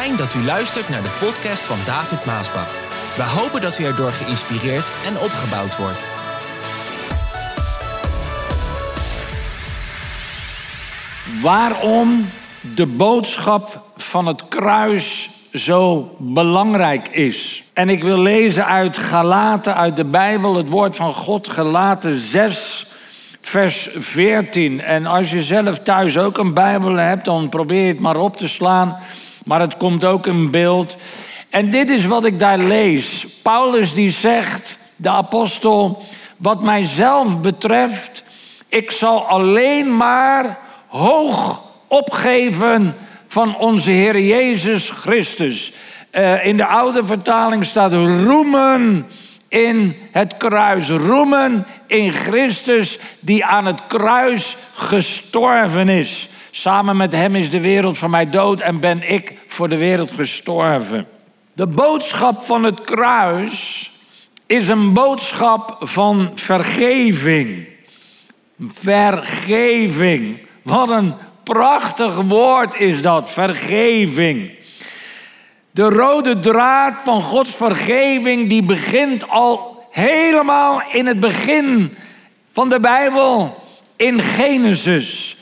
Fijn dat u luistert naar de podcast van David Maasbach. We hopen dat u erdoor geïnspireerd en opgebouwd wordt. Waarom de boodschap van het kruis zo belangrijk is. En ik wil lezen uit Galaten, uit de Bijbel, het woord van God, Galaten 6, vers 14. En als je zelf thuis ook een Bijbel hebt, dan probeer het maar op te slaan. Maar het komt ook in beeld. En dit is wat ik daar lees. Paulus die zegt, de apostel, wat mijzelf betreft, ik zal alleen maar hoog opgeven van onze Heer Jezus Christus. Uh, in de oude vertaling staat roemen in het kruis. Roemen in Christus die aan het kruis gestorven is. Samen met hem is de wereld van mij dood en ben ik voor de wereld gestorven. De boodschap van het kruis is een boodschap van vergeving. Vergeving. Wat een prachtig woord is dat, vergeving. De rode draad van Gods vergeving die begint al helemaal in het begin van de Bijbel in Genesis.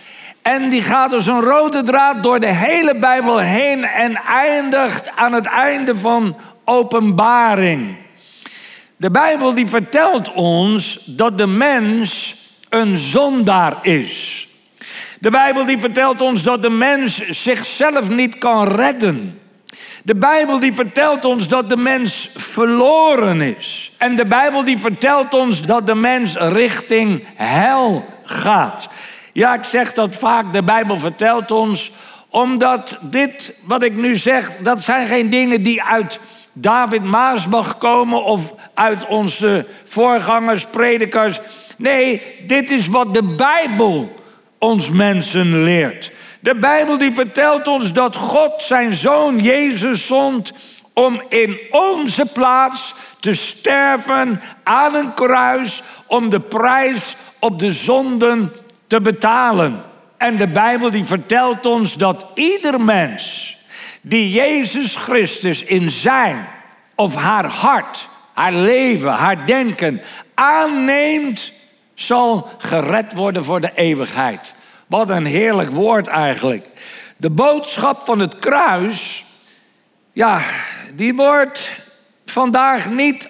En die gaat als een rode draad door de hele Bijbel heen en eindigt aan het einde van Openbaring. De Bijbel die vertelt ons dat de mens een zondaar is. De Bijbel die vertelt ons dat de mens zichzelf niet kan redden. De Bijbel die vertelt ons dat de mens verloren is. En de Bijbel die vertelt ons dat de mens richting hel gaat. Ja, ik zeg dat vaak, de Bijbel vertelt ons, omdat dit wat ik nu zeg, dat zijn geen dingen die uit David Maasbach komen of uit onze voorgangers, predikers. Nee, dit is wat de Bijbel ons mensen leert. De Bijbel die vertelt ons dat God zijn zoon Jezus zond om in onze plaats te sterven aan een kruis om de prijs op de zonden te betalen. En de Bijbel die vertelt ons dat ieder mens die Jezus Christus in zijn of haar hart, haar leven, haar denken aanneemt, zal gered worden voor de eeuwigheid. Wat een heerlijk woord eigenlijk. De boodschap van het kruis, ja, die wordt vandaag niet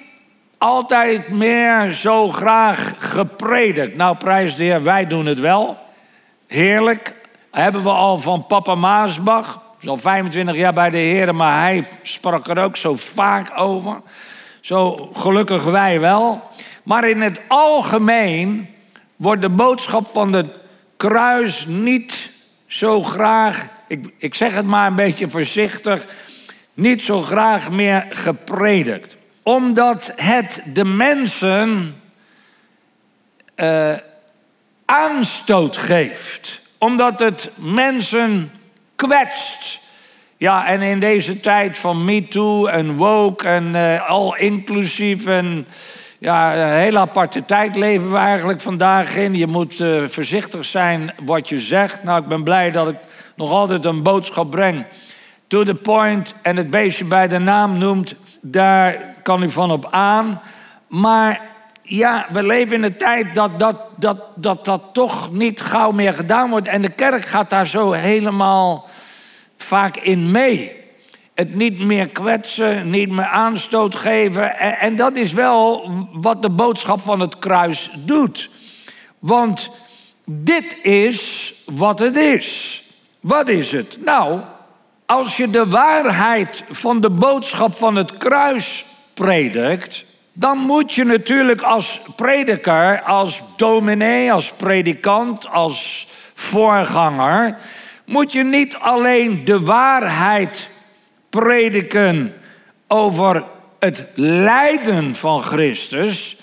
altijd meer zo graag gepredikt. Nou, prijs de Heer, wij doen het wel. Heerlijk. Hebben we al van papa Maasbach. Al 25 jaar bij de Heer, maar hij sprak er ook zo vaak over. Zo gelukkig wij wel. Maar in het algemeen wordt de boodschap van het kruis niet zo graag, ik, ik zeg het maar een beetje voorzichtig, niet zo graag meer gepredikt. Omdat het de mensen uh, aanstoot geeft. Omdat het mensen kwetst. Ja, en in deze tijd van MeToo en woke en uh, al inclusief en ja, een hele aparte tijd leven we eigenlijk vandaag in. Je moet uh, voorzichtig zijn wat je zegt. Nou, ik ben blij dat ik nog altijd een boodschap breng. To the point en het beestje bij de naam noemt, daar kan u van op aan. Maar ja, we leven in een tijd dat dat, dat, dat dat toch niet gauw meer gedaan wordt. En de kerk gaat daar zo helemaal vaak in mee het niet meer kwetsen, niet meer aanstoot geven. En, en, dat is wel wat de boodschap van het kruis doet. Want dit is wat het is. Wat is het? Nou, als je de waarheid van de boodschap van het kruis predikt, dan moet je natuurlijk als prediker, als dominee, als predikant, als voorganger, moet je niet alleen de waarheid prediken over het lijden van Christus,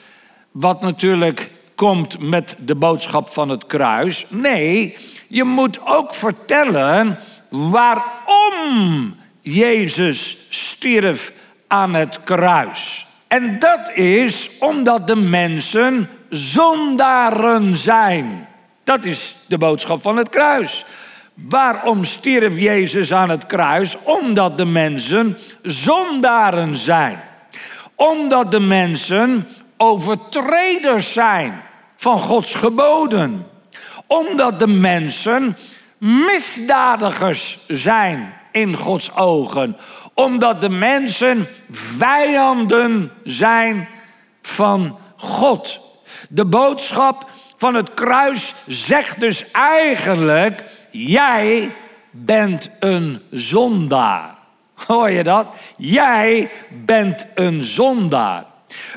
wat natuurlijk komt met de boodschap van het kruis. Nee, je moet ook vertellen waarom Jezus stierf aan het kruis. En dat is omdat de mensen zondaren zijn. Dat is de boodschap van het kruis. Waarom stierf Jezus aan het kruis? Omdat de mensen zondaren zijn. Omdat de mensen overtreders zijn van Gods geboden. Omdat de mensen misdadigers zijn in Gods ogen. Omdat de mensen vijanden zijn van God. De boodschap van het kruis zegt dus eigenlijk: jij bent een zondaar. Hoor je dat? Jij bent een zondaar.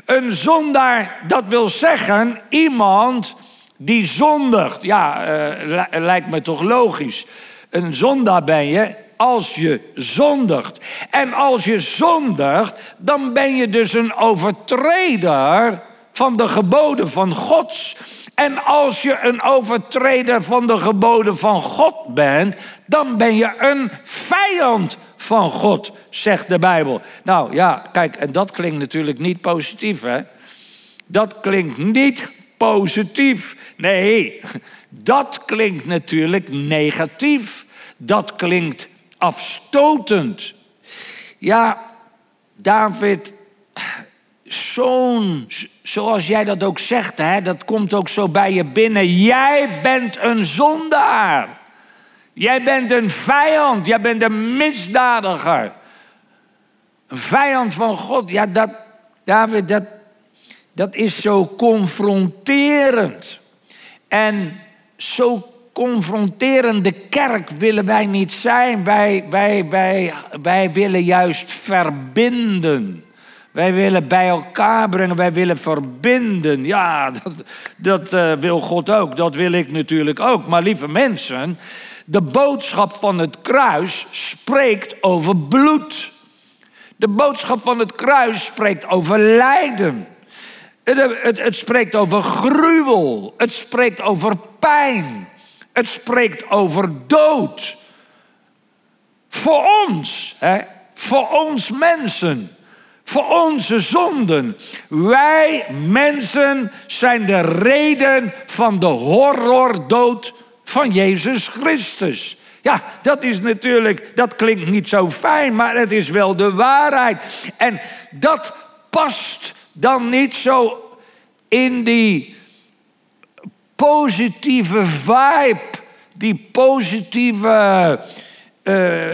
Een zondaar, dat wil zeggen iemand die zondigt. Ja, uh, lijkt me toch logisch. Een zondaar ben je als je zondigt. En als je zondigt, dan ben je dus een overtreder van de geboden van God. En als je een overtreder van de geboden van God bent, dan ben je een vijand van God, zegt de Bijbel. Nou ja, kijk, en dat klinkt natuurlijk niet positief, hè? Dat klinkt niet positief. Nee, dat klinkt natuurlijk negatief. Dat klinkt afstotend. Ja, David, zo'n, zoals jij dat ook zegt, hè, dat komt ook zo bij je binnen. Jij bent een zondaar. Jij bent een vijand. Jij bent een misdadiger. Een vijand van God. Ja, dat, David, dat, dat is zo confronterend. En zo confronterende kerk willen wij niet zijn. Wij, wij, wij, wij willen juist verbinden. Wij willen bij elkaar brengen, wij willen verbinden. Ja, dat, dat uh, wil God ook, dat wil ik natuurlijk ook. Maar lieve mensen, de boodschap van het kruis spreekt over bloed. De boodschap van het kruis spreekt over lijden. Het, het, spreekt over gruwel. Het spreekt over pijn. Het spreekt over dood. Voor ons, hè? voor ons mensen voor onze zonden. Wij mensen zijn de reden van de horrordood van Jezus Christus. Ja, dat is natuurlijk, dat klinkt niet zo fijn, maar het is wel de waarheid. En dat past dan niet zo in die positieve vibe, die positieve, uh,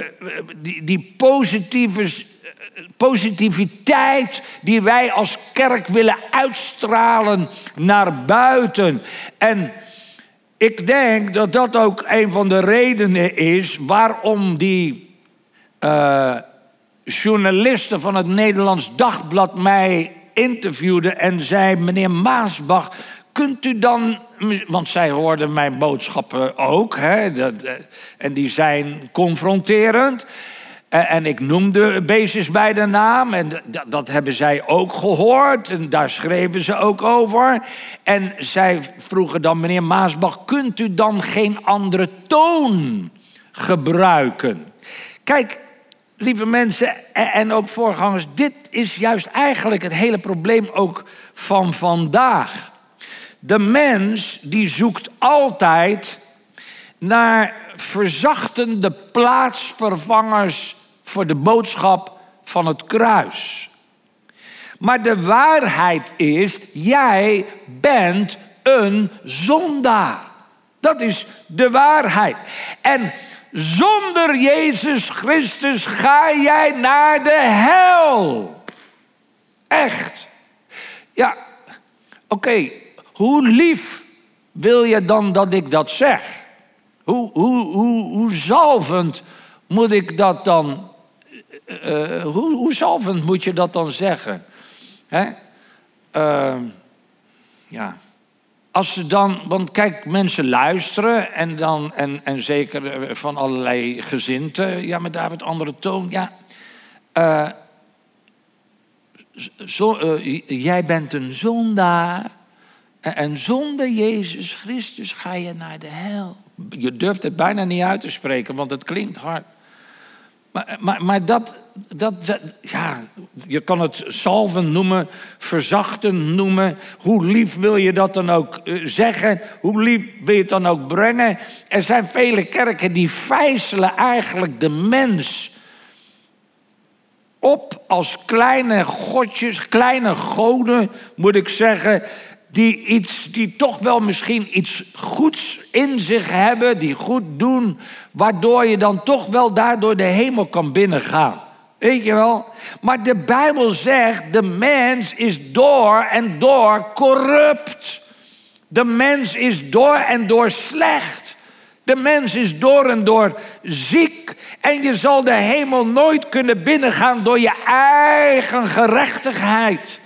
die, die positieve positiviteit die wij als kerk willen uitstralen naar buiten. En ik denk dat dat ook een van de redenen is waarom die uh, journalisten van het Nederlands Dagblad mij interviewden en zei: Meneer Maasbach, kunt u dan. Want zij hoorden mijn boodschappen ook, hè, dat, eh, en die zijn confronterend. En ik noemde beestjes bij de naam en dat hebben zij ook gehoord en daar schreven ze ook over. En zij vroegen dan, meneer Maasbach, kunt u dan geen andere toon gebruiken? Kijk, lieve mensen en ook voorgangers, dit is juist eigenlijk het hele probleem ook van vandaag. De mens die zoekt altijd naar verzachtende plaatsvervangers voor de boodschap van het kruis. Maar de waarheid is, jij bent een zondaar. Dat is de waarheid. En zonder Jezus Christus ga jij naar de hel. Echt. Ja, oké. Hoe lief wil je dan dat ik dat zeg? Hoe, hoe, hoe, hoe zalvend moet ik dat dan uh, hoe, hoe zalvend moet je dat dan zeggen? Hè? Uh, ja. Als ze dan, want kijk, mensen luisteren en dan, en, en zeker eh, van allerlei gezinten, ja, met David, andere toon, ja. Uh, zo, jij bent een zondaar. En zonder Jezus Christus ga je naar de hel. Je durft het bijna niet uit te spreken, want het klinkt hard. Maar, maar, maar dat, dat, ja, je kan het salven noemen, verzachten noemen. Hoe lief wil je dat dan ook eh, zeggen? Hoe lief wil je het dan ook brengen? Er zijn vele kerken die vijzelen eigenlijk de mens op als kleine godjes, kleine goden, moet ik zeggen. Die, iets, die toch wel misschien iets goeds in zich hebben, die goed doen, waardoor je dan toch wel daardoor de hemel kan binnengaan. Weet je wel? Maar de Bijbel zegt, de mens is door en door corrupt. De mens is door en door slecht. De mens is door en door ziek. En je zal de hemel nooit kunnen binnengaan door je eigen gerechtigheid.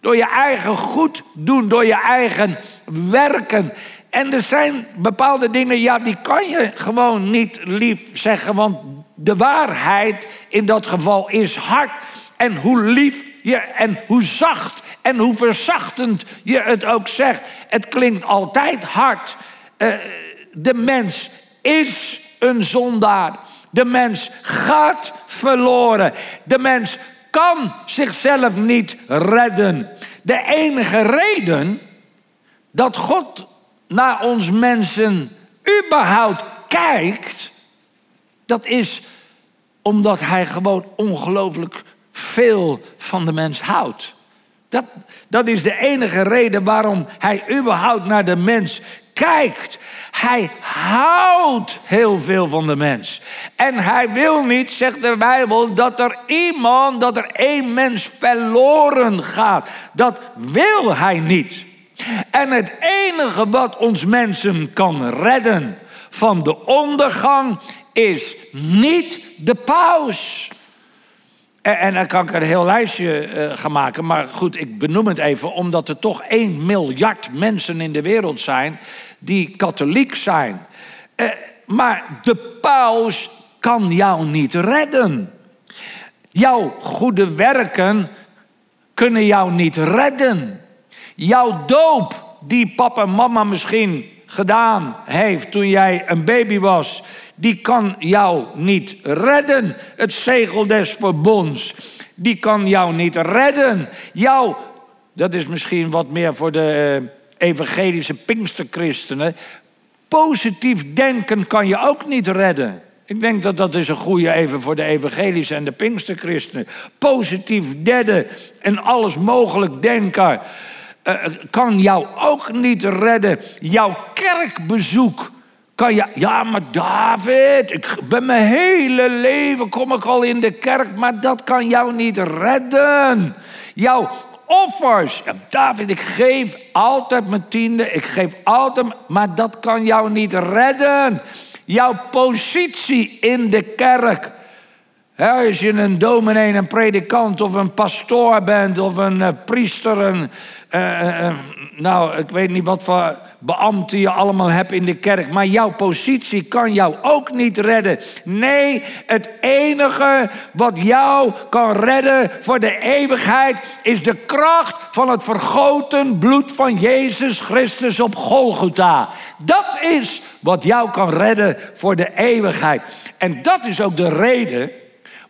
Door je eigen goed doen, door je eigen werken. En er zijn bepaalde dingen, ja, die kan je gewoon niet lief zeggen, want de waarheid in dat geval is hard. En hoe lief je en hoe zacht en hoe verzachtend je het ook zegt, het klinkt altijd hard. Uh, de mens is een zondaar. De mens gaat verloren. De mens kan zichzelf niet redden. De enige reden dat God naar ons mensen überhaupt kijkt, dat is omdat Hij gewoon ongelooflijk veel van de mens houdt. Dat, dat is de enige reden waarom Hij überhaupt naar de mens kijkt. Hij houdt heel veel van de mens. En hij wil niet, zegt de Bijbel, dat er iemand, dat er één mens verloren gaat. Dat wil hij niet. En het enige wat ons mensen kan redden van de ondergang is niet de paus. En, en dan kan ik er een heel lijstje uh, gaan maken. Maar goed, ik benoem het even omdat er toch 1 miljard mensen in de wereld zijn die katholiek zijn. Uh, maar de paus kan jou niet redden. Jouw goede werken kunnen jou niet redden. Jouw doop, die papa en mama misschien gedaan heeft toen jij een baby was, die kan jou niet redden. Het zegel des verbonds, die kan jou niet redden. Jou, dat is misschien wat meer voor de eh, evangelische pinksterchristenen. Positief denken kan je ook niet redden. Ik denk dat dat is een goede even voor de evangelische en de pinksterchristenen. Positief denken en alles mogelijk denken uh, kan jou ook niet redden. Jouw kerkbezoek kan je. Ja, maar David, ik ben mijn hele leven kom ik al in de kerk, maar dat kan jou niet redden. Jouw offers. David, ik geef altijd mijn tiende, ik geef altijd, maar dat kan jou niet redden. Jouw positie in de kerk. Als je een dominee, een predikant of een pastoor bent of een uh, priester, een, uh, uh, nou, ik weet niet wat voor beambten je allemaal hebt in de kerk, maar jouw positie kan jou ook niet redden. Nee, het enige wat jou kan redden voor de eeuwigheid is de kracht van het vergoten bloed van Jezus Christus op Golgotha. Dat is wat jou kan redden voor de eeuwigheid. En dat is ook de reden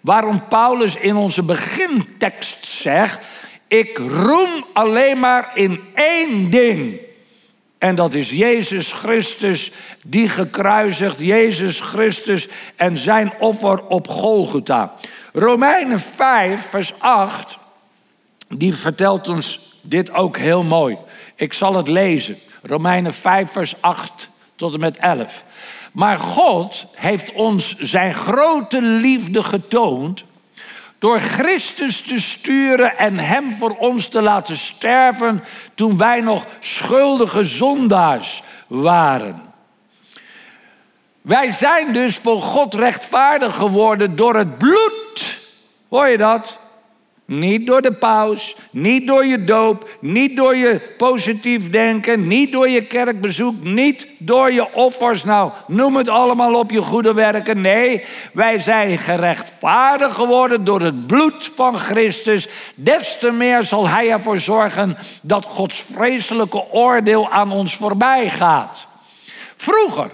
waarom Paulus in onze begintekst zegt ik roem alleen maar in één ding. En dat is Jezus Christus, die gekruisigd, Jezus Christus en zijn offer op Golgotha. Romeinen 5, vers 8, die vertelt ons dit ook heel mooi. Ik zal het lezen. Romeinen 5, vers 8 tot en met 11. Maar God heeft ons zijn grote liefde getoond door Christus te sturen en Hem voor ons te laten sterven toen wij nog schuldige zondaars waren. Wij zijn dus voor God rechtvaardig geworden door het bloed. Hoor je dat? Niet door de paus, niet door je doop, niet door je positief denken, niet door je kerkbezoek, niet door je offers. Nou, noem het allemaal op je goede werken. Nee, wij zijn gerechtvaardigd geworden door het bloed van Christus. Des te meer zal Hij ervoor zorgen dat Gods vreselijke oordeel aan ons voorbij gaat. Vroeger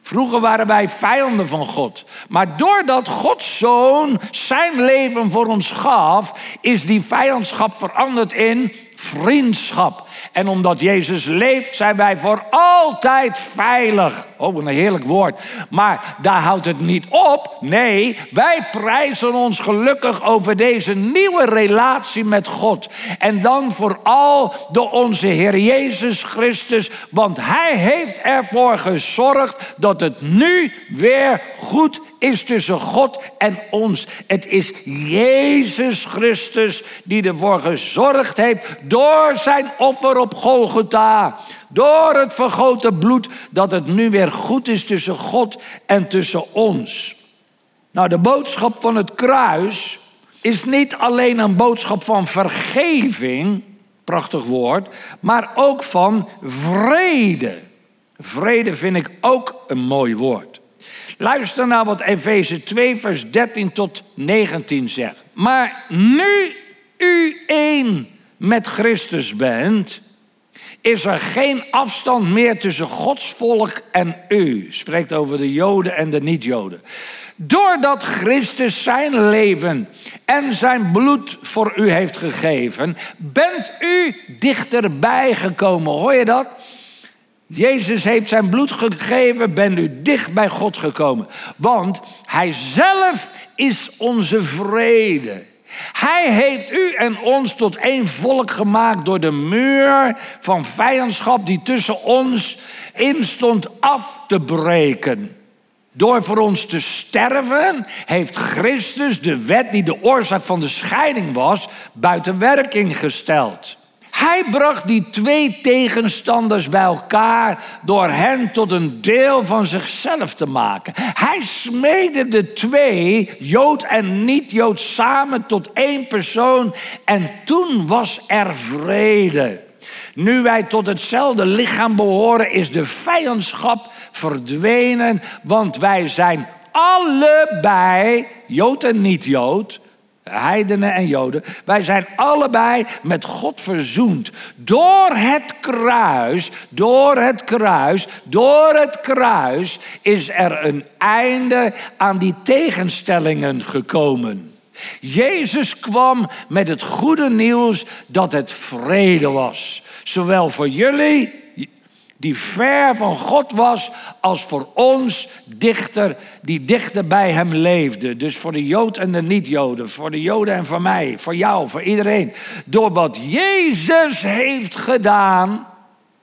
Vroeger waren wij vijanden van God. Maar doordat Gods zoon zijn leven voor ons gaf, is die vijandschap veranderd in vriendschap. En omdat Jezus leeft, zijn wij voor altijd veilig. Oh, een heerlijk woord. Maar daar houdt het niet op. Nee, wij prijzen ons gelukkig over deze nieuwe relatie met God. En dan vooral door onze Heer Jezus Christus. Want Hij heeft ervoor gezorgd dat het nu weer goed is tussen God en ons. Het is Jezus Christus die ervoor gezorgd heeft door zijn offer op Golgotha. Door het vergoten bloed dat het nu weer goed is tussen God en tussen ons. Nou, de boodschap van het kruis is niet alleen een boodschap van vergeving, prachtig woord, maar ook van vrede. Vrede vind ik ook een mooi woord. Luister naar wat Efeze 2, vers 13 tot 19 zegt. Maar nu u één met Christus bent, is er geen afstand meer tussen Gods volk en u. Spreekt over de Joden en de niet-Joden. Doordat Christus zijn leven en zijn bloed voor u heeft gegeven, bent u dichterbij gekomen. Hoor je dat? Jezus heeft zijn bloed gegeven, bent u dicht bij God gekomen. Want Hij zelf is onze vrede. Hij heeft u en ons tot één volk gemaakt door de muur van vijandschap die tussen ons instond af te breken. Door voor ons te sterven heeft Christus de wet die de oorzaak van de scheiding was, buiten werking gesteld. Hij bracht die twee tegenstanders bij elkaar door hen tot een deel van zichzelf te maken. Hij smeedde de twee, Jood en niet-Jood, samen tot één persoon en toen was er vrede. Nu wij tot hetzelfde lichaam behoren, is de vijandschap verdwenen, want wij zijn allebei, Jood en niet-Jood, heidenen en joden, wij zijn allebei met God verzoend. Door het kruis, door het kruis, door het kruis is er een einde aan die tegenstellingen gekomen. Jezus kwam met het goede nieuws dat het vrede was. Zowel voor jullie die ver van God was, als voor ons dichter, die dichter bij hem leefde. Dus voor de Jood en de niet-Joden, voor de Joden en voor mij, voor jou, voor iedereen. Door wat Jezus heeft gedaan,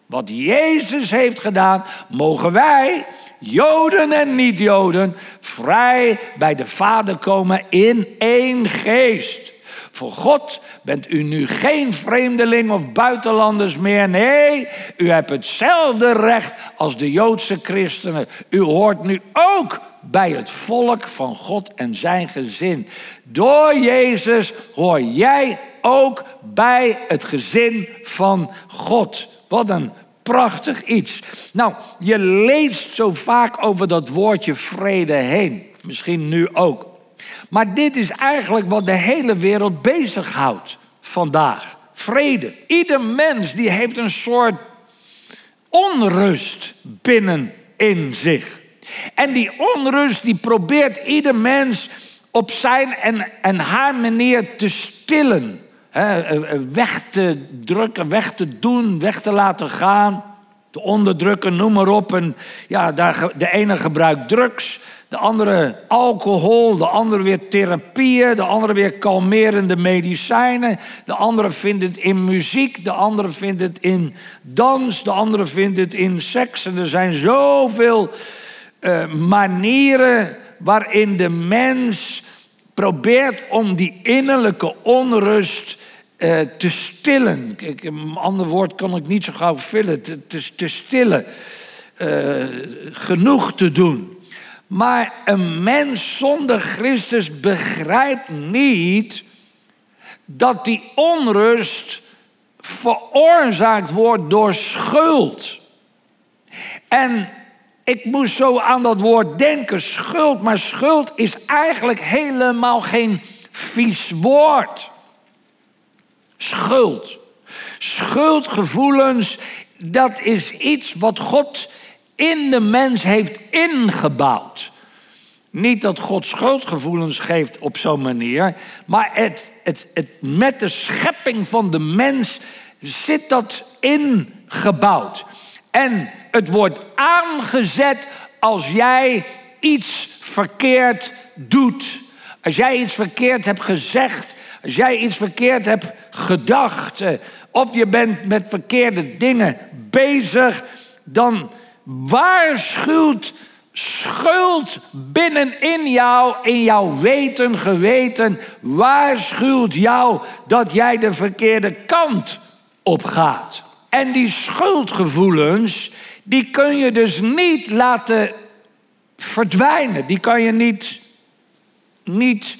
wat Jezus heeft gedaan, mogen wij, Joden en niet-Joden, vrij bij de Vader komen in één geest. Voor God bent u nu geen vreemdeling of buitenlanders meer. Nee, u hebt hetzelfde recht als de Joodse christenen. U hoort nu ook bij het volk van God en zijn gezin. Door Jezus hoor jij ook bij het gezin van God. Wat een prachtig iets. Nou, je leest zo vaak over dat woordje vrede heen. Misschien nu ook. Maar dit is eigenlijk wat de hele wereld bezighoudt vandaag. Vrede. Ieder mens die heeft een soort onrust binnen in zich. En die onrust die probeert ieder mens op zijn en, en haar manier te stillen. Eh, eh, weg te drukken, weg te doen, weg te laten gaan. Te onderdrukken, noem maar op. En ja, de ene gebruikt drugs, de andere alcohol, de andere weer therapieën, de andere weer kalmerende medicijnen, de andere vindt het in muziek, de andere vindt het in dans, de andere vindt het in seks. En er zijn zoveel uh, manieren waarin de mens probeert om die innerlijke onrust uh, te stillen. Kijk, een ander woord kan ik niet zo gauw vullen, te, te, stillen. Uh, genoeg te doen. Maar een mens zonder Christus begrijpt niet dat die onrust veroorzaakt wordt door schuld. En ik moest zo aan dat woord denken, schuld. Maar schuld is eigenlijk helemaal geen vies woord. Schuld. Schuldgevoelens, dat is iets wat God in de mens heeft ingebouwd. Niet dat God schuldgevoelens geeft op zo'n manier, maar het, het, het, met de schepping van de mens zit dat ingebouwd. En het wordt aangezet als jij iets verkeerd doet. Als jij iets verkeerd hebt gezegd, als jij iets verkeerd hebt gedacht, eh, of je bent met verkeerde dingen bezig, dan waarschuwt schuld binnenin jou, in jouw weten, geweten, waarschuwt jou dat jij de verkeerde kant op gaat. En die schuldgevoelens, die kun je dus niet laten verdwijnen. Die kan je niet, niet,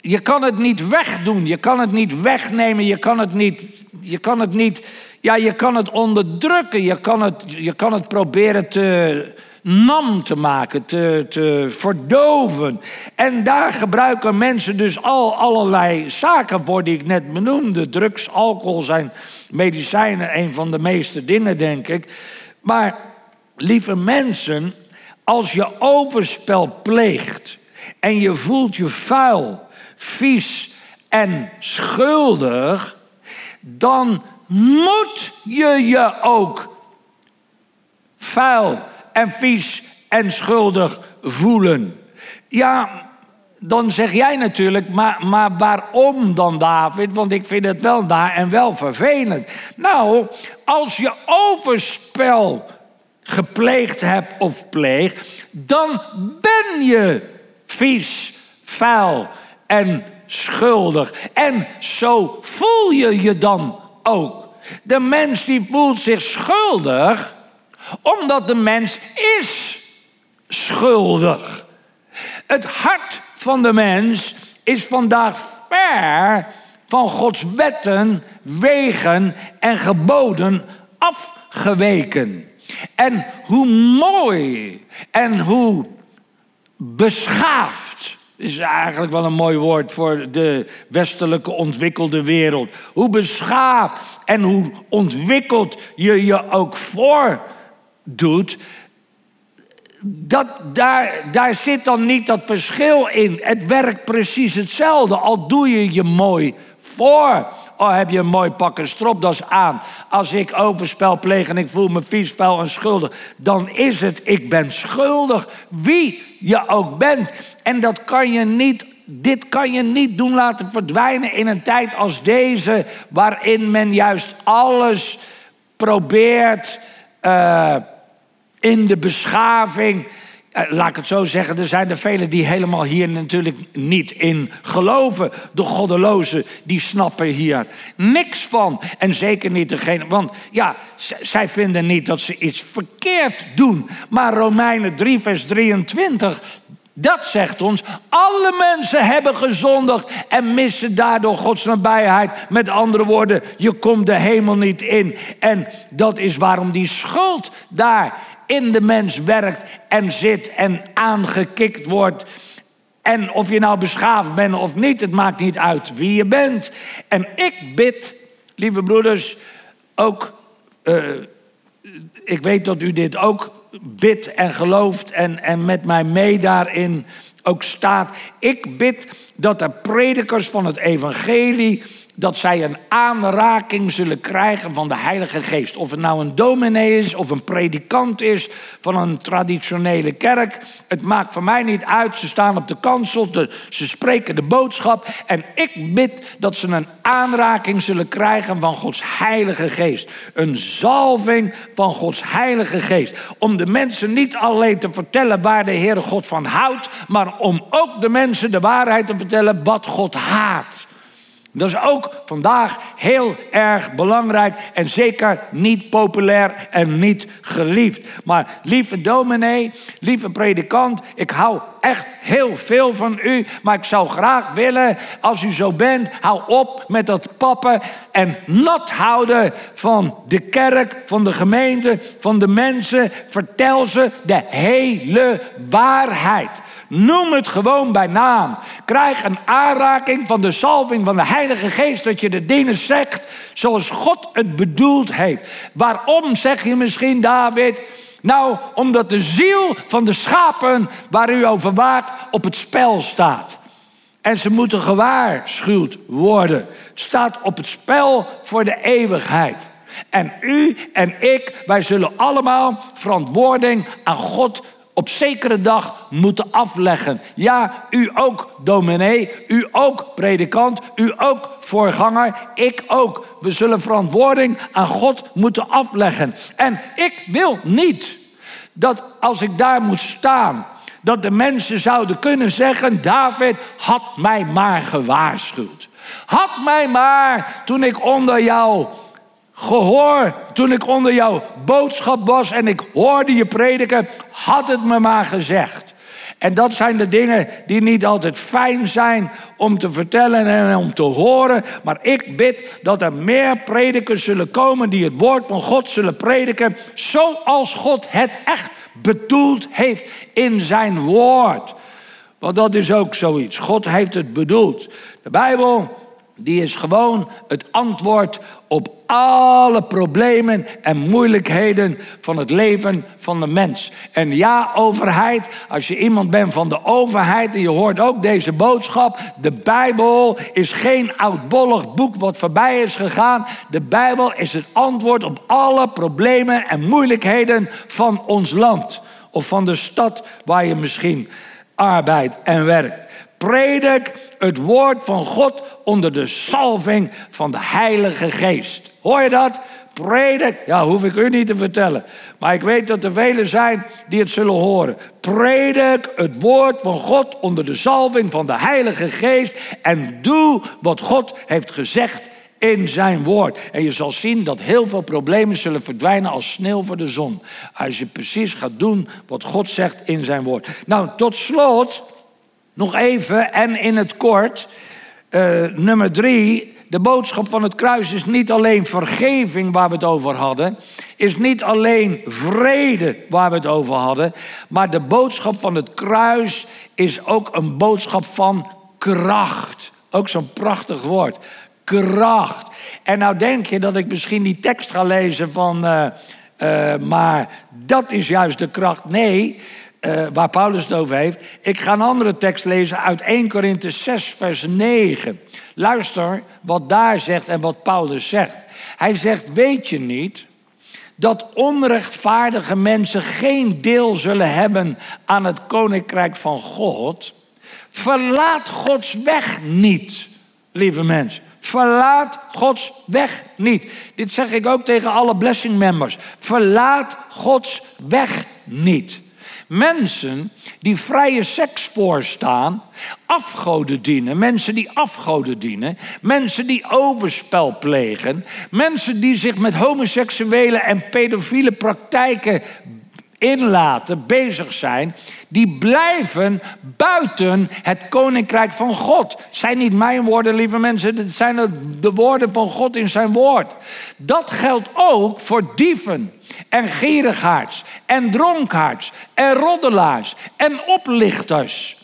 je kan het niet wegdoen. Je kan het niet wegnemen. Je kan het niet, je kan het niet, ja, je kan het onderdrukken. Je kan het, je kan het proberen te, nam te maken, te, te verdoven. En daar gebruiken mensen dus al allerlei zaken voor die ik net benoemde. Drugs, alcohol zijn medicijnen, een van de meeste dingen, denk ik. Maar lieve mensen, als je overspel pleegt en je voelt je vuil, vies en schuldig, dan moet je je ook vuil en vies en schuldig voelen. Ja, dan zeg jij natuurlijk, maar, maar waarom dan David? Want ik vind het wel daar en wel vervelend. Nou, als je overspel gepleegd hebt of pleegt, dan ben je vies, vuil en schuldig. En zo voel je je dan ook. De mens die voelt zich schuldig, omdat de mens is schuldig. Het hart van de mens is vandaag ver van Gods wetten, wegen en geboden afgeweken. En hoe mooi en hoe beschaafd is eigenlijk wel een mooi woord voor de westelijke ontwikkelde wereld. Hoe beschaafd en hoe ontwikkeld je je ook voor doet, dat, daar, daar zit dan niet dat verschil in. Het werkt precies hetzelfde, al doe je je mooi voor. Al heb je een mooi pak en stropdas aan. Als ik overspel pleeg en ik voel me vies, vuil en schuldig... dan is het, ik ben schuldig, wie je ook bent. En dat kan je niet dit kan je niet doen laten verdwijnen in een tijd als deze, waarin men juist alles probeert uh, in de beschaving. Eh, laat ik het zo zeggen, er zijn er velen die helemaal hier natuurlijk niet in geloven. De goddelozen, die snappen hier niks van. En zeker niet degene, want ja, zij vinden niet dat ze iets verkeerd doen. Maar Romeinen 3, vers 23, dat zegt ons, alle mensen hebben gezondigd en missen daardoor Gods nabijheid. Met andere woorden, je komt de hemel niet in. En dat is waarom die schuld daar in de mens werkt en zit en aangekikt wordt. En of je nou beschaafd bent of niet, het maakt niet uit wie je bent. En ik bid, lieve broeders, ook, uh, ik weet dat u dit ook bidt en gelooft en, en met mij mee daarin ook staat. Ik bid dat de predikers van het evangelie dat zij een aanraking zullen krijgen van de Heilige Geest. Of het nou een dominee is of een predikant is van een traditionele kerk. Het maakt voor mij niet uit. Ze staan op de kansel, ze spreken de boodschap. En ik bid dat ze een aanraking zullen krijgen van Gods Heilige Geest. Een zalving van Gods Heilige Geest. Om de mensen niet alleen te vertellen waar de Heere God van houdt, maar om ook de mensen de waarheid te vertellen wat God haat. Dat is ook vandaag heel erg belangrijk en zeker niet populair en niet geliefd. Maar lieve dominee, lieve predikant, ik hou echt heel veel van u. Maar ik zou graag willen, als u zo bent, hou op met dat pappen en nat houden van de kerk, van de gemeente, van de mensen. Vertel ze de hele waarheid. Noem het gewoon bij naam. Krijg een aanraking van de salving van de Heilige Geest dat je de dingen zegt zoals God het bedoeld heeft. Waarom zeg je misschien, David? Nou, omdat de ziel van de schapen waar u over waakt op het spel staat. En ze moeten gewaarschuwd worden. Staat op het spel voor de eeuwigheid. En u en ik, wij zullen allemaal verantwoording aan God op zekere dag moeten afleggen. Ja, u ook dominee, u ook predikant, u ook voorganger, ik ook. We zullen verantwoording aan God moeten afleggen. En ik wil niet dat als ik daar moet staan, dat de mensen zouden kunnen zeggen: David had mij maar gewaarschuwd. Had mij maar toen ik onder jou gehoor, toen ik onder jouw boodschap was en ik hoorde je prediken, had het me maar gezegd. En dat zijn de dingen die niet altijd fijn zijn om te vertellen en om te horen. Maar ik bid dat er meer predikers zullen komen die het woord van God zullen prediken. Zoals God het echt bedoeld heeft in zijn woord. Want dat is ook zoiets. God heeft het bedoeld. De Bijbel die is gewoon het antwoord op alle problemen en moeilijkheden van het leven van de mens. En ja, overheid, als je iemand bent van de overheid en je hoort ook deze boodschap, de Bijbel is geen oudbollig boek wat voorbij is gegaan. De Bijbel is het antwoord op alle problemen en moeilijkheden van ons land of van de stad waar je misschien arbeidt en werkt. Predik het woord van God onder de salving van de Heilige Geest. Hoor je dat? Predik, ja, hoef ik u niet te vertellen. Maar ik weet dat er velen zijn die het zullen horen. Predik het woord van God onder de salving van de Heilige Geest. En doe wat God heeft gezegd in zijn woord. En je zal zien dat heel veel problemen zullen verdwijnen als sneeuw voor de zon. Als je precies gaat doen wat God zegt in zijn woord. Nou, tot slot nog even en in het kort. Uh, nummer drie, de boodschap van het kruis is niet alleen vergeving waar we het over hadden, is niet alleen vrede waar we het over hadden, maar de boodschap van het kruis is ook een boodschap van kracht. Ook zo'n prachtig woord. Kracht. En nou denk je dat ik misschien die tekst ga lezen van, uh, uh, maar dat is juist de kracht. Nee, uh, waar Paulus het over heeft. Ik ga een andere tekst lezen uit 1 Korinthe 6, vers 9. Luister wat daar zegt en wat Paulus zegt. Hij zegt: Weet je niet dat onrechtvaardige mensen geen deel zullen hebben aan het koninkrijk van God? Verlaat Gods weg niet, lieve mensen. Verlaat Gods weg niet. Dit zeg ik ook tegen alle blessing members. Verlaat Gods weg niet. Mensen die vrije seks voorstaan, afgoden dienen, mensen die afgoden dienen, mensen die overspel plegen, mensen die zich met homoseksuele en pedofiele praktijken inlaten, bezig zijn, die blijven buiten het koninkrijk van God. Zijn niet mijn woorden, lieve mensen, het zijn de woorden van God in zijn woord. Dat geldt ook voor dieven en gierigaards en dronkaards en roddelaars en oplichters.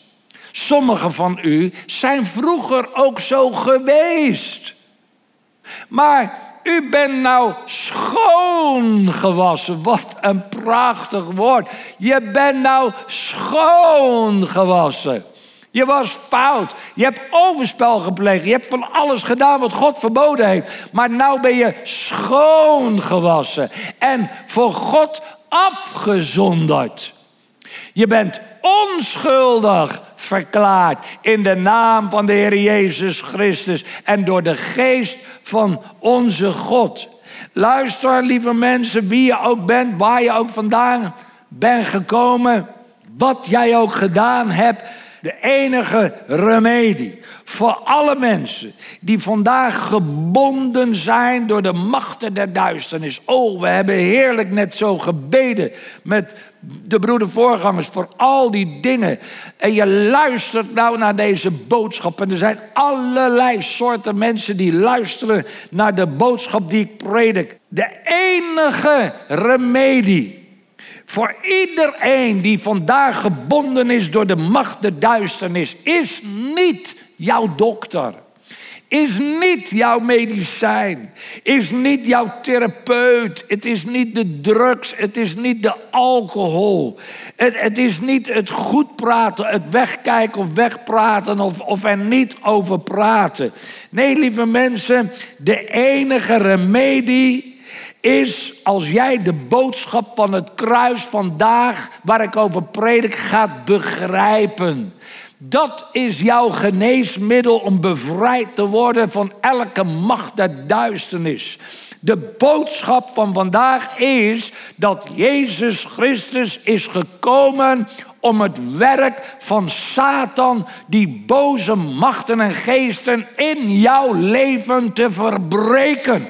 Sommigen van u zijn vroeger ook zo geweest. Maar u bent nou schoon gewassen. Wat een prachtig woord. Je bent nou schoon gewassen. Je was fout. Je hebt overspel gepleegd. Je hebt van alles gedaan wat God verboden heeft. Maar nou ben je schoon gewassen. En voor God afgezonderd. Je bent onschuldig verklaard in de naam van de Heer Jezus Christus en door de geest van onze God. Luister, lieve mensen, wie je ook bent, waar je ook vandaan bent gekomen, wat jij ook gedaan hebt. De enige remedie voor alle mensen die vandaag gebonden zijn door de machten der duisternis. Oh, we hebben heerlijk net zo gebeden met de broeder voorgangers voor al die dingen. En je luistert nou naar deze boodschap. En er zijn allerlei soorten mensen die luisteren naar de boodschap die ik predik. De enige remedie voor iedereen die vandaag gebonden is door de macht der duisternis, is niet jouw dokter. Is niet jouw medicijn. Is niet jouw therapeut. Het is niet de drugs. Het is niet de alcohol. Het, het is niet het goed praten, het wegkijken of wegpraten of, of er niet over praten. Nee, lieve mensen, de enige remedie is als jij de boodschap van het kruis vandaag, waar ik over predik, gaat begrijpen. Dat is jouw geneesmiddel om bevrijd te worden van elke macht der duisternis. De boodschap van vandaag is dat Jezus Christus is gekomen om het werk van Satan, die boze machten en geesten in jouw leven te verbreken.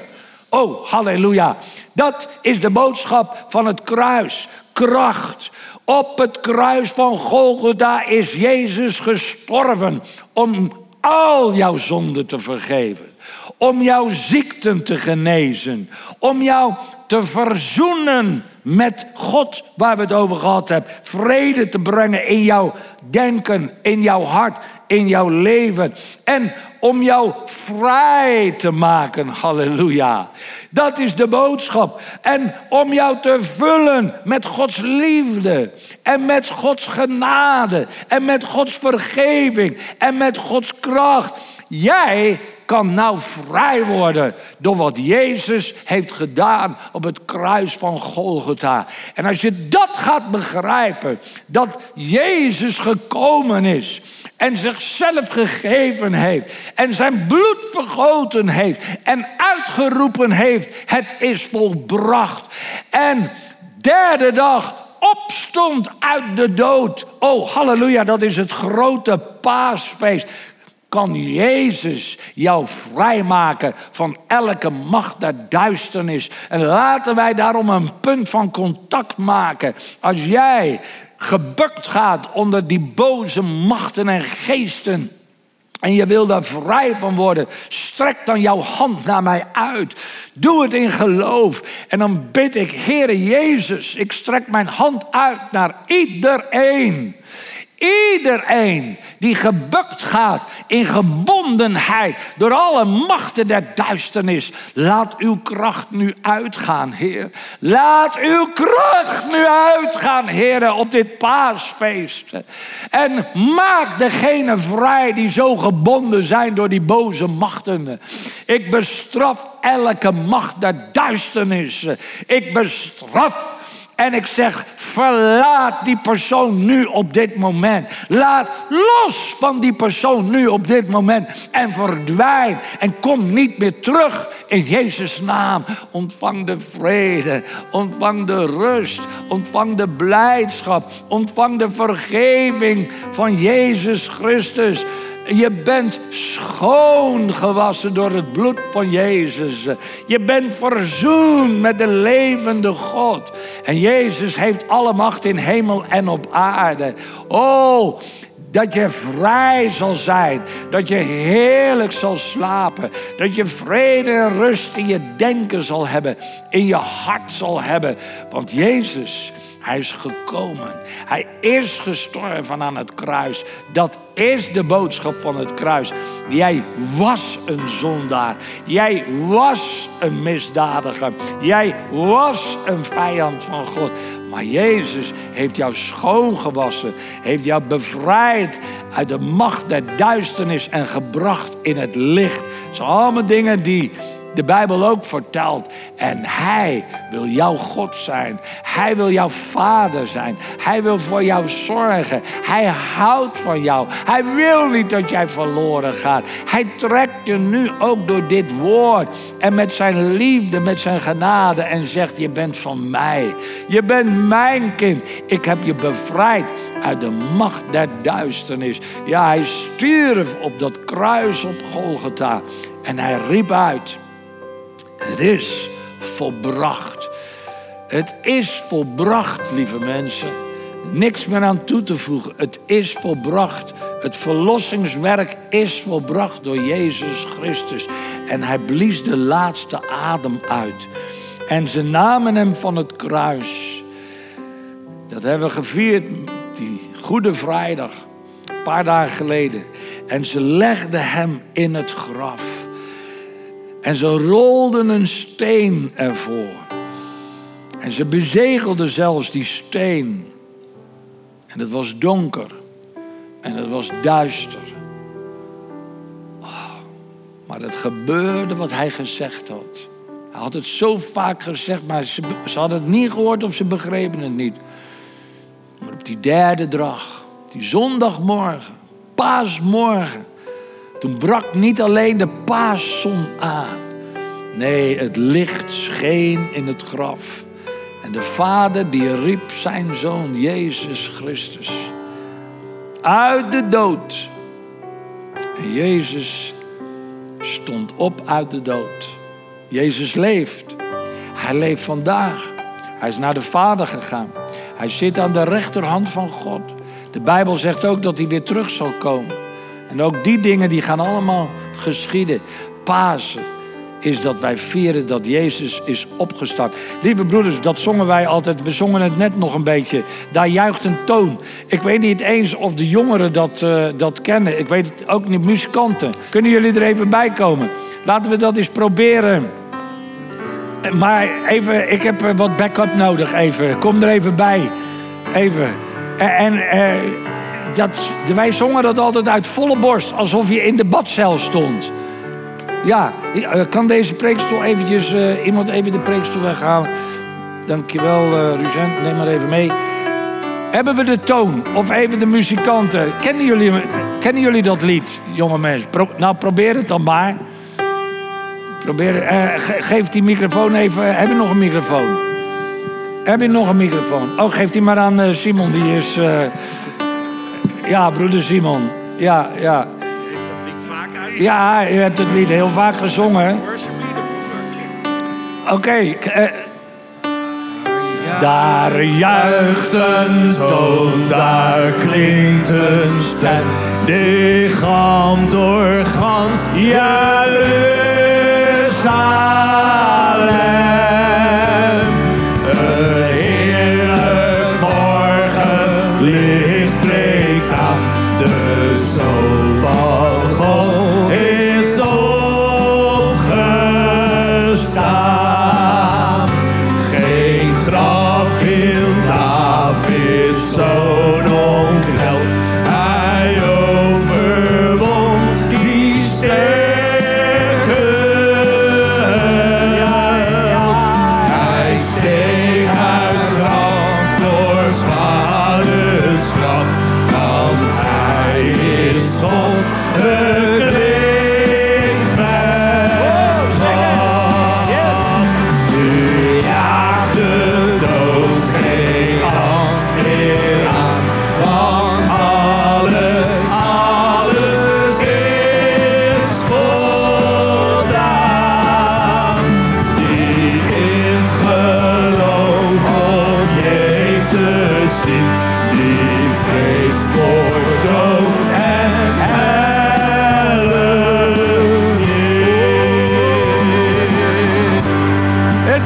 Oh, halleluja. Dat is de boodschap van het kruis. Kracht. Op het kruis van Golgotha is Jezus gestorven om al jouw zonden te vergeven. Om jouw ziekten te genezen. Om jou te verzoenen met God, waar we het over gehad hebben. Vrede te brengen in jouw denken, in jouw hart, in jouw leven. En om jou vrij te maken. Halleluja. Dat is de boodschap. En om jou te vullen met Gods liefde. En met Gods genade. En met Gods vergeving. En met Gods kracht. Jij kan nou vrij worden door wat Jezus heeft gedaan op het kruis van Golgotha. En als je dat gaat begrijpen, dat Jezus gekomen is en zichzelf gegeven heeft en zijn bloed vergoten heeft en uitgeroepen heeft, het is volbracht. En derde dag opstond uit de dood. Oh, halleluja, dat is het grote paasfeest kan Jezus jou vrijmaken van elke macht der duisternis. En laten wij daarom een punt van contact maken. Als jij gebukt gaat onder die boze machten en geesten. En je wil daar vrij van worden. Strek dan jouw hand naar mij uit. Doe het in geloof. En dan bid ik, Heere Jezus, ik strek mijn hand uit naar iedereen Iedereen die gebukt gaat in gebondenheid door alle machten der duisternis, laat uw kracht nu uitgaan, Heer. Laat uw kracht nu uitgaan, Heer, op dit paasfeest. En maak degene vrij die zo gebonden zijn door die boze machten. Ik bestraf elke macht der duisternis. Ik bestraf en ik zeg, verlaat die persoon nu op dit moment. Laat los van die persoon nu op dit moment. En verdwijn. En kom niet meer terug in Jezus' naam. Ontvang de vrede. Ontvang de rust. Ontvang de blijdschap. Ontvang de vergeving van Jezus Christus. Je bent schoongewassen door het bloed van Jezus. Je bent verzoend met de levende God. En Jezus heeft alle macht in hemel en op aarde. Oh, dat je vrij zal zijn. Dat je heerlijk zal slapen. Dat je vrede en rust in je denken zal hebben. In je hart zal hebben. Want Jezus hij is gekomen. Hij is gestorven aan het kruis. Dat is de boodschap van het kruis. Jij was een zondaar. Jij was een misdadiger. Jij was een vijand van God. Maar Jezus heeft jou schoongewassen. Heeft jou bevrijd uit de macht der duisternis en gebracht in het licht. Het zijn allemaal dingen die de Bijbel ook vertelt. En Hij wil jouw God zijn. Hij wil jouw vader zijn. Hij wil voor jou zorgen. Hij houdt van jou. Hij wil niet dat jij verloren gaat. Hij trekt je nu ook door dit woord. En met zijn liefde, met zijn genade. En zegt, je bent van mij. Je bent mijn kind. Ik heb je bevrijd uit de macht der duisternis. Ja, hij stierf op dat kruis op Golgotha. En hij riep uit. Het is volbracht. Het is volbracht, lieve mensen. Niks meer aan toe te voegen. Het is volbracht. Het verlossingswerk is volbracht door Jezus Christus. En hij blies de laatste adem uit. En ze namen hem van het kruis. Dat hebben we gevierd, die Goede Vrijdag, een paar dagen geleden. En ze legden hem in het graf. En ze rolden een steen ervoor. En ze bezegelden zelfs die steen. En het was donker. En het was duister. Oh, maar het gebeurde wat hij gezegd had. Hij had het zo vaak gezegd, maar ze, ze hadden het niet gehoord of ze begrepen het niet. Maar op die derde dag, die zondagmorgen, paasmorgen, toen brak niet alleen de paaszon aan. Nee, het licht scheen in het graf. En de vader die riep zijn zoon Jezus Christus uit de dood. En Jezus stond op uit de dood. Jezus leeft. Hij leeft vandaag. Hij is naar de Vader gegaan. Hij zit aan de rechterhand van God. De Bijbel zegt ook dat hij weer terug zal komen. En ook die dingen die gaan allemaal geschieden. Pasen is dat wij vieren dat Jezus is opgestaan. Lieve broeders, dat zongen wij altijd. We zongen het net nog een beetje. Daar juicht een toon. Ik weet niet eens of de jongeren dat, uh, dat kennen. Ik weet het ook niet. Muzikanten. Kunnen jullie er even bij komen? Laten we dat eens proberen. Maar even, ik heb wat backup nodig even. Kom er even bij. Even. En... Uh, wij zongen dat altijd uit volle borst, alsof je in de badcel stond. Ja, kan deze preekstoel eventjes, uh, iemand even de preekstoel weghalen? Dankjewel, uh, Ruzent. Neem maar even mee. Hebben we de toon? Of even de muzikanten? Kennen jullie, kennen jullie dat lied, jonge mensen? Nou, probeer het dan maar. Probeer, uh, geef die microfoon even. Heb je nog een microfoon? Heb je nog een microfoon? Oh, geef die maar aan Simon. Die is... Ja, broeder Simon. Ja, ja. Dat lied vaak uit? Ja, u hebt het lied heel vaak gezongen. Oké. Uh, daar juicht een toon, daar klinkt een stem. Galmt door gans Jeruzalem.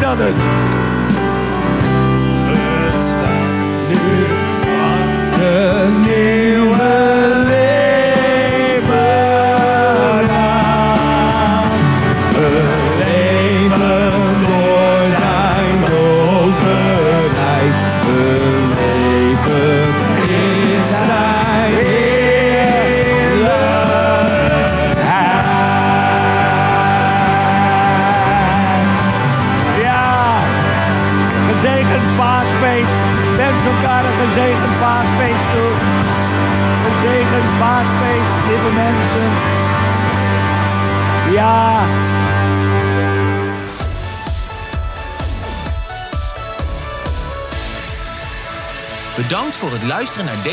Is